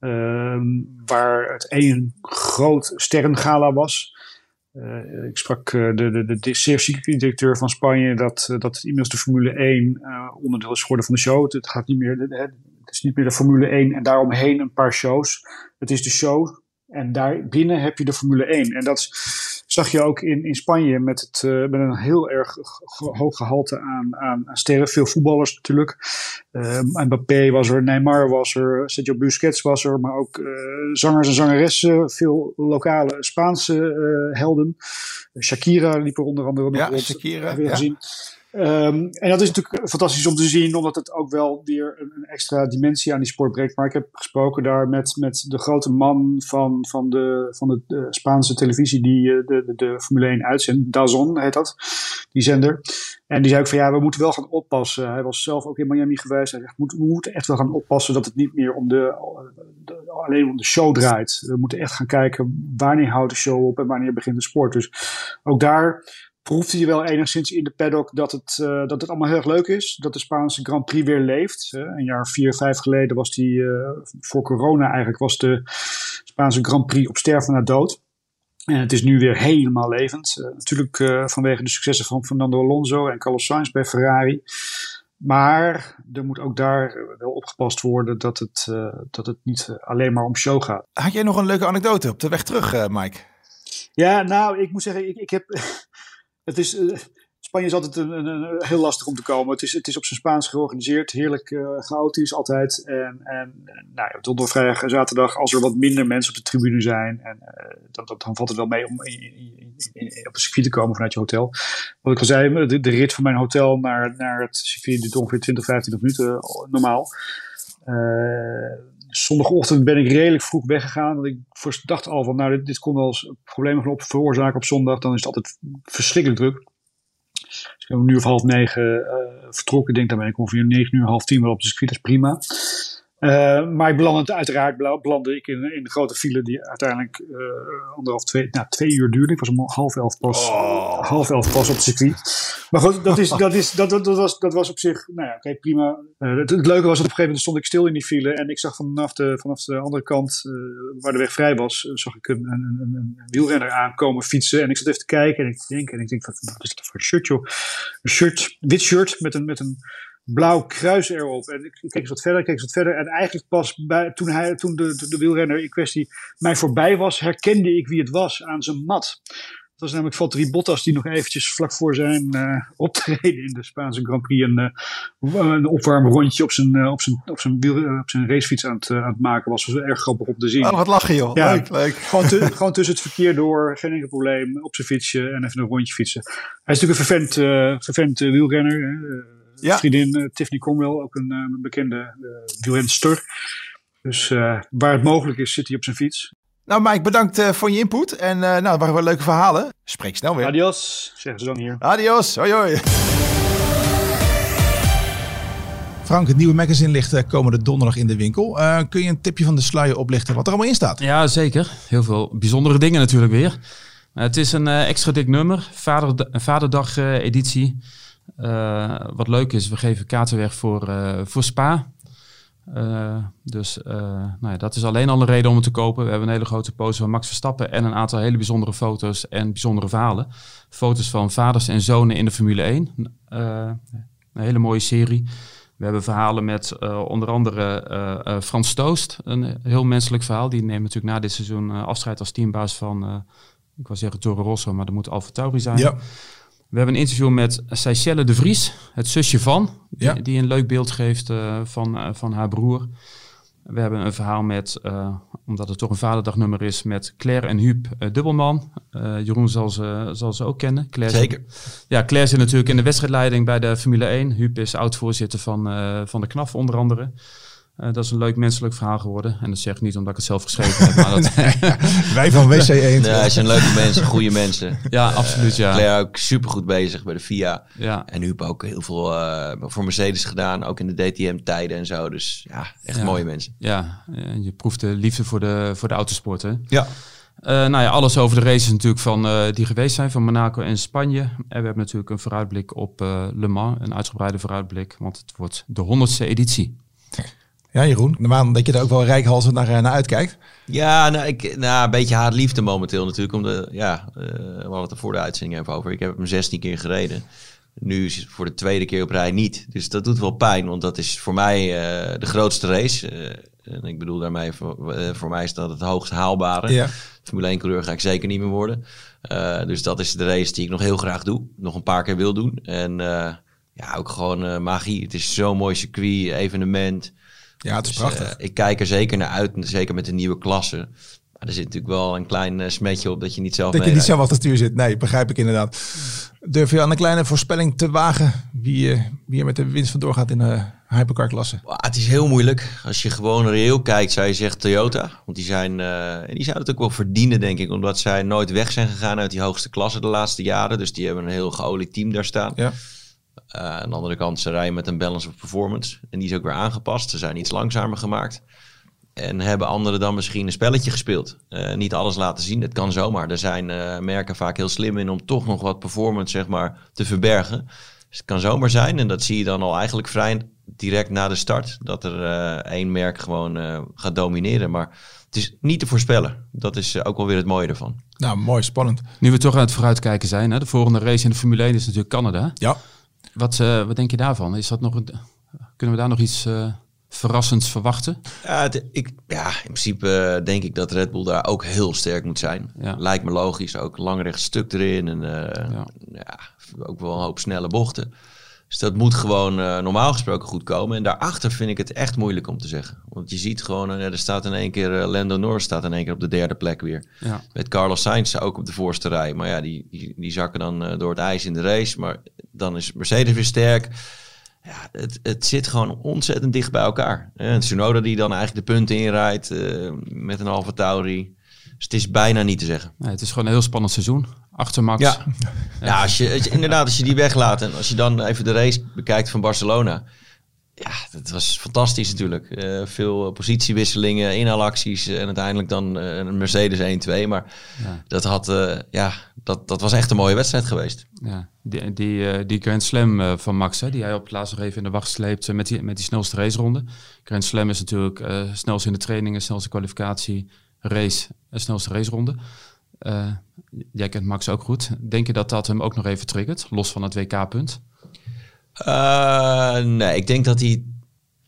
Ehm, waar het één groot sterrengala was... Uh, ik sprak uh, de, de, de, de directeur van Spanje dat, uh, dat inmiddels de Formule 1 onderdeel is geworden van de show. Het, gaat niet meer, het is niet meer de Formule 1 en daaromheen een paar shows. Het is de show en daar binnen heb je de Formule 1. En dat zag je ook in, in Spanje met, het, uh, met een heel erg hoog gehalte aan, aan, aan sterren. Veel voetballers natuurlijk. Uh, Mbappé was er, Neymar was er, Sergio Busquets was er. Maar ook uh, zangers en zangeressen. Veel lokale Spaanse helden. Shakira liep er onder andere ja, rond. Shakira, ja. gezien. Um, en dat is natuurlijk fantastisch om te zien, omdat het ook wel weer een, extra dimensie aan die sport brengt. Maar ik heb gesproken daar met, met de grote man van, van, de, van de, de Spaanse televisie die de, de, de Formule 1 uitzendt. Dazon heet dat, die zender. En die zei ook van ja, we moeten wel gaan oppassen. Hij was zelf ook in Miami geweest. Hij zegt, we moeten echt wel gaan oppassen dat het niet meer om de, de, alleen om de show draait. We moeten echt gaan kijken wanneer houdt de show op en wanneer begint de sport. Dus ook daar proefde je wel enigszins in de paddock dat het, uh, dat het allemaal heel erg leuk is. Dat de Spaanse Grand Prix weer leeft. Uh, een jaar vier, vijf geleden was die, uh, voor corona eigenlijk, was de Spaanse Grand Prix op sterven na dood. En het is nu weer helemaal levend. natuurlijk vanwege de successen van Fernando Alonso en Carlos Sainz bij Ferrari. Maar er moet ook daar wel opgepast worden dat het, dat het niet alleen maar om show gaat. Had jij nog een leuke anekdote op de weg terug, Mike? Ja, nou, ik moet zeggen, ik, ik heb het is, uh, Spanje is altijd een, een, een, heel lastig om te komen. Het is, het is op zijn Spaans georganiseerd, heerlijk uh, chaotisch altijd. En, en nou ja, vrijdag en zaterdag, als er wat minder mensen op de tribune zijn, en, dan valt het wel mee om in, op het circuit te komen vanuit je hotel. Wat ik al zei, de, de rit van mijn hotel naar, naar het circuit duurt ongeveer 20, 25 minuten normaal. Uh, zondagochtend ben ik redelijk vroeg weggegaan. Want ik dacht al van, nou, dit, kon wel eens problemen op veroorzaken op zondag. Dan is het altijd verschrikkelijk druk. Dus ik ben om nu of half negen uh, vertrokken. Ik denk, dan ben ik ongeveer negen uur, half tien wel op de circuit. Dat is prima. Uh, maar ik belandde uiteraard belandde ik in, in de grote file die uiteindelijk uh, anderhalf, twee, nou, twee uur duurde. Ik was om half elf pas, oh. half elf pas op het circuit. Maar goed, dat, is, dat, is, dat, dat, dat, was, dat was op zich, nou ja, oké, prima. Uh, het, het, leuke was dat op een gegeven moment stond ik stil in die file en ik zag vanaf de, vanaf de andere kant, waar de weg vrij was, zag ik een, een, een, een, wielrenner aankomen fietsen. En ik zat even te kijken en ik denk, en ik denk, wat, wat is dat voor een shirt joh? Een shirt, wit shirt met een, met een blauw kruis erop. En ik keek eens wat verder, keek eens wat verder. En eigenlijk pas bij, toen, hij, toen de, wielrenner in kwestie mij voorbij was, herkende ik wie het was aan zijn mat. Dat was namelijk Valtteri Bottas die nog eventjes vlak voor zijn uh, optreden in de Spaanse Grand Prix een, uh, een opwarmrondje op zijn, uh, op zijn, op zijn, wiel, op zijn racefiets aan het, aan het maken was. Dat was erg grappig om te zien. Oh, wat lachen joh. Ja, leuk, leuk. Gewoon, gewoon tussen het verkeer door, geen enkel probleem, op zijn fietsje en even een rondje fietsen. Hij is natuurlijk een vervent, vervent wielrenner ja. vriendin uh, Tiffany Cromwell, ook een uh, bekende uh, wielrenster. Dus waar het mogelijk is, zit hij op zijn fiets. Nou Mike, bedankt voor je input. En nou, dat waren wel leuke verhalen. Spreek snel weer. Adios, zeggen ze dan hier. Adios, hoi hoi. Frank, het nieuwe magazine ligt komende donderdag in de winkel. Uh, kun je een tipje van de sluier oplichten wat er allemaal in staat? Ja, zeker. Heel veel bijzondere dingen natuurlijk weer. het is een uh, extra dik nummer, Vader, Vaderdag uh, editie. Uh, wat leuk is, we geven kaarten weg voor, uh, voor Spa. Uh, dus nou ja, dat is alleen al een reden om het te kopen. We hebben een hele grote poster van Max Verstappen en een aantal hele bijzondere foto's en bijzondere verhalen. Foto's van vaders en zonen in de Formule 1. een hele mooie serie. We hebben verhalen met onder andere Frans Stoost, een heel menselijk verhaal. Die neemt natuurlijk na dit seizoen afscheid als teambaas van, ik wil zeggen Toro Rosso, maar dat moet Alfa Tauri zijn. Ja. We hebben een interview met Seychelle de Vries, het zusje van, die, die een leuk beeld geeft uh, van, uh, van haar broer. We hebben een verhaal met, uh, omdat het toch een vaderdagnummer is, met Claire en Huub Dubbelman. Jeroen zal ze, zal ze ook kennen. Claire Zeker. Zit, ja, Claire zit natuurlijk in de wedstrijdleiding bij de Formule 1. Huub is oud-voorzitter van, van de KNAF onder andere. Uh, dat is een leuk menselijk verhaal geworden. En dat zeg ik niet omdat ik het zelf geschreven heb. Maar dat Wij van WC 1. Ja, zijn leuke mensen, goede mensen. Ja, absoluut. Ja. Claire ook supergoed bezig bij de FIA. Ja. En Huub ook heel veel uh, voor Mercedes gedaan. Ook in de DTM-tijden en zo. Dus ja, echt ja. mooie mensen. Ja, je proeft de liefde voor de, voor de autosport. Hè? Ja. Uh, nou ja, alles over de races natuurlijk van, uh, die geweest zijn van Monaco en Spanje. En we hebben natuurlijk een vooruitblik op uh, Le Mans, een uitgebreide vooruitblik, want het wordt de honderdste editie. Ja, Jeroen, normaal dat je er ook wel rijkhalsend naar, naar uitkijkt. Ja, nou, ik, nou, een beetje haatliefde momenteel natuurlijk. Om de, ja, uh, we hadden het er voor de uitzending even over. Ik heb hem 16 keer gereden. Nu is het voor de tweede keer op rij niet. Dus dat doet wel pijn, want dat is voor mij uh, de grootste race. Uh, en ik bedoel daarmee, voor, voor mij is dat het hoogst haalbare. Ja. Formule 1 coureur ga ik zeker niet meer worden. dus dat is de race die ik nog heel graag doe. Nog een paar keer wil doen. En ja, ook gewoon magie. Het is zo'n mooi circuit, evenement. Ja, het is dus, prachtig. Uh, ik kijk er zeker naar uit, zeker met de nieuwe klasse. Maar er zit natuurlijk wel een klein uh, smetje op dat je niet zelf Dat je niet zelf achter het stuur zit. Nee, begrijp ik inderdaad. Durf je aan een kleine voorspelling te wagen wie, uh, wie er met de winst vandoor gaat in de hypercar klasse? het is heel moeilijk. Als je gewoon reëel kijkt, zou je zeggen Toyota. Want die, zijn, en die zouden het ook wel verdienen, denk ik. Omdat zij nooit weg zijn gegaan uit die hoogste klasse de laatste jaren. Dus die hebben een heel geolied team daar staan. Ja. Uh, aan de andere kant, ze rijden met een balance of performance. En die is ook weer aangepast. Ze zijn iets langzamer gemaakt. En hebben anderen dan misschien een spelletje gespeeld. Uh, niet alles laten zien, dat kan zomaar. Er zijn uh, merken vaak heel slim in om toch nog wat performance zeg maar, te verbergen. Dus het kan zomaar zijn, en dat zie je dan al eigenlijk vrij direct na de start, dat er één merk gewoon gaat domineren. Maar het is niet te voorspellen. Dat is ook wel weer het mooie ervan. Nou, mooi, spannend. Nu we toch aan het vooruitkijken zijn, hè? de volgende race in de Formule 1 is natuurlijk Canada. Ja. Wat, uh, wat denk je daarvan? Is dat nog een, kunnen we daar nog iets uh, verrassends verwachten? Ja, het, ik, ja, in principe eh, denk ik dat Red Bull daar ook heel sterk moet zijn. Ja. Lijkt me logisch. Ook lang recht stuk erin. En ja. ja. ook wel een hoop snelle bochten. Dus dat moet gewoon normaal gesproken goed komen. En daarachter vind ik het echt moeilijk om te zeggen. Want je ziet gewoon, er staat in één keer, Lando Norris staat in één keer op de derde plek weer. Ja. Met Carlos Sainz ook op de voorste rij. Maar ja, die, die, die zakken dan door het ijs in de race. Maar dan is Mercedes weer sterk. ja, het, het zit gewoon ontzettend dicht bij elkaar. En Tsunoda die dan eigenlijk de punten inrijdt uh, met een halve Tauri. Dus het is bijna niet te zeggen. Nee, het is gewoon een heel spannend seizoen. Achter Max. Ja, ja als je, inderdaad, als je die weglaat en als je dan even de race bekijkt van Barcelona. Ja, dat was fantastisch natuurlijk. Uh, veel positiewisselingen, inhaalacties en uiteindelijk dan uh, een Mercedes 1-2. Maar ja. dat, had, uh, ja, dat, dat was echt een mooie wedstrijd geweest. Ja, die, die, die Grand Slam van Max, hè, die hij op het laatst nog even in de wacht sleept met die, met die snelste raceronde. Grand Slam is natuurlijk snelste in de trainingen, snelste kwalificatie, race en snelste raceronde. jij kent Max ook goed. Denk je dat dat hem ook nog even triggert, los van het WK-punt? Uh, nee, ik denk dat hij...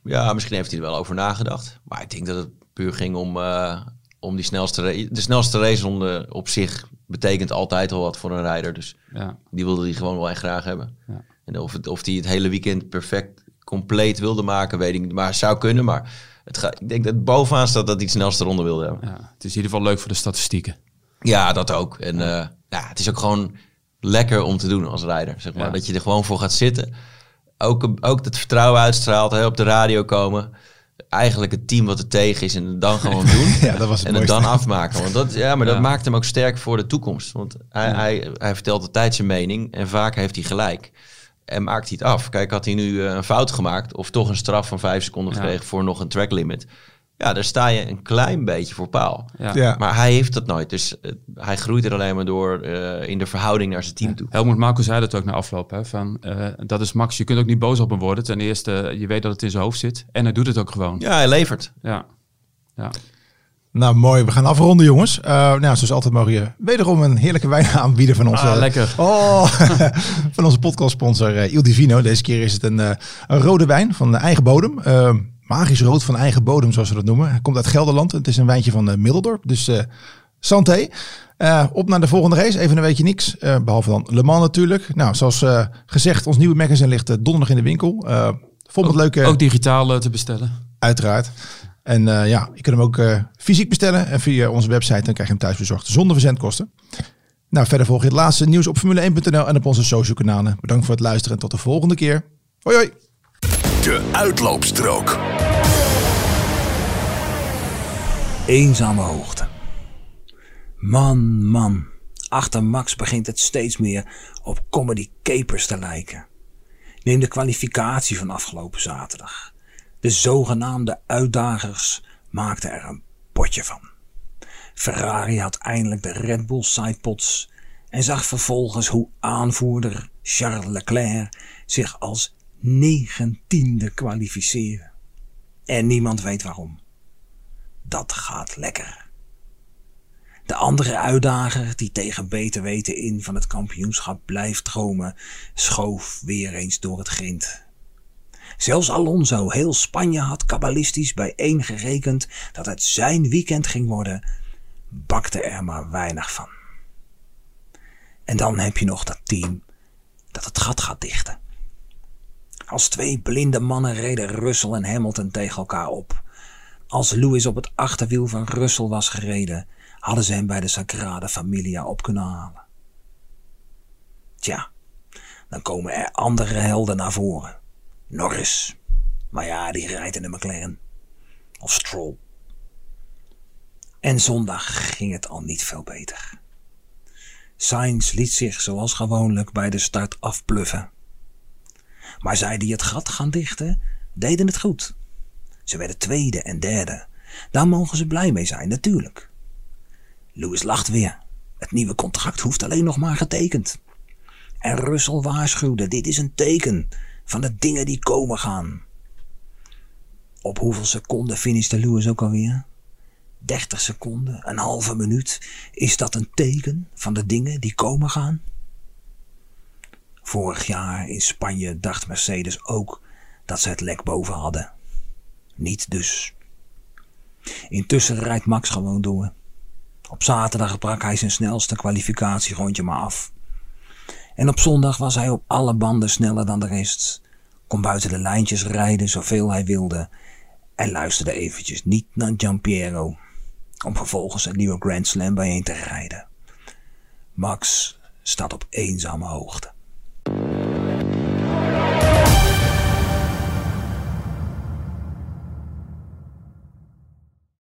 Ja, misschien heeft hij er wel over nagedacht. Maar ik denk dat het puur ging om, uh, om die snelste... De snelste raceronde op zich betekent altijd al wat voor een rijder. Dus ja. die wilde hij gewoon wel echt graag hebben. Ja. En of, het, of hij het hele weekend perfect compleet wilde maken, weet ik niet. Maar het zou kunnen, maar het ga, ik denk dat bovenaan staat dat hij de snelste ronde wilde hebben. Ja, het is in ieder geval leuk voor de statistieken. Ja, dat ook. En ja. Uh, ja, het is ook gewoon lekker om te doen als rijder. Zeg maar. Dat je er gewoon voor gaat zitten ook, ook het vertrouwen uitstraalt, hè, op de radio komen. Eigenlijk het team wat er tegen is en het dan gewoon doen. ja, dat was het en het dan afmaken. Want dat, ja, maar dat maakt hem ook sterk voor de toekomst. Want hij, hij, hij vertelt altijd zijn mening en vaak heeft hij gelijk. En maakt hij het af. Kijk, had hij nu eh, een fout gemaakt of toch een straf van vijf seconden gekregen voor nog een track limit ja, daar sta je een klein beetje voor paal. Ja. Maar hij heeft dat nooit. Dus uh, hij groeit er alleen maar door uh, in de verhouding naar zijn team toe. Helmut Marco zei dat ook na afloop. Hè, van, uh, dat is Max. Je kunt ook niet boos op hem worden. Ten eerste, je weet dat het in zijn hoofd zit. En hij doet het ook gewoon. Ja, hij levert. Ja. ja. Nou, mooi. We gaan afronden, jongens. Uh, nou, zoals altijd mogen je wederom een heerlijke wijn aanbieden van onze... Ah, lekker. Oh, van onze podcastsponsor uh, Il Divino. Deze keer is het een, uh, een rode wijn van eigen bodem. Uh, magisch rood van eigen bodem, zoals ze dat noemen. Hij komt uit Gelderland. Het is een wijntje van uh, Middeldorp. Dus uh, santé. Uh, op naar de volgende race. Even een weekje niks. behalve dan Le Mans natuurlijk. Nou, zoals gezegd, ons nieuwe magazine ligt donderdag in de winkel. vol met leuke... Ook digitaal te bestellen. Uiteraard. En ja, je kunt hem ook fysiek bestellen. En via onze website dan krijg je hem thuis bezorgd. Zonder verzendkosten. Nou, verder volg je het laatste nieuws op Formule1.nl en op onze social kanalen. Bedankt voor het luisteren en tot de volgende keer. Hoi hoi! De uitloopstrook. Eenzame hoogte. Man, man. Achter Max begint het steeds meer op comedy capers te lijken. Neem de kwalificatie van afgelopen zaterdag. De zogenaamde uitdagers maakten er een potje van. Ferrari had eindelijk de Red Bull sidepods en zag vervolgens hoe aanvoerder Charles Leclerc zich als negentiende kwalificeren. En niemand weet waarom. Dat gaat lekker. De andere uitdager die tegen beter weten in van het kampioenschap blijft dromen, schoof weer eens door het grind. Zelfs Alonso, heel Spanje had kabbalistisch bijeen gerekend dat het zijn weekend ging worden, bakte er maar weinig van. En dan heb je nog dat team dat het gat gaat dichten. Als twee blinde mannen reden Russell en Hamilton tegen elkaar op. Als Lewis op het achterwiel van Russell was gereden, hadden ze hem bij de Sagrada Familia op kunnen halen. Tja, dan komen er andere helden naar voren. Norris. Maar ja, die rijdt in de McLaren. Of Stroll. En zondag ging het al niet veel beter. Sainz liet zich zoals gewoonlijk bij de start afbluffen. Maar zij die het gat gaan dichten, deden het goed. Ze werden tweede en derde. Daar mogen ze blij mee zijn, natuurlijk. Lewis lacht weer. Het nieuwe contract hoeft alleen nog maar getekend. En Russell waarschuwde, dit is een teken van de dingen die komen gaan. Op hoeveel seconden finishte Lewis ook alweer? 30 seconden, een halve minuut. Is dat een teken van de dingen die komen gaan? Vorig jaar in Spanje dacht Mercedes ook dat ze het lek boven hadden. Niet dus. Intussen rijdt Max gewoon door. Op zaterdag brak hij zijn snelste kwalificatierondje maar af. En op zondag was hij op alle banden sneller dan de rest. Kon buiten de lijntjes rijden zoveel hij wilde. En luisterde eventjes niet naar Giampiero. Om vervolgens een nieuwe Grand Slam bijeen te rijden. Max staat op eenzame hoogte.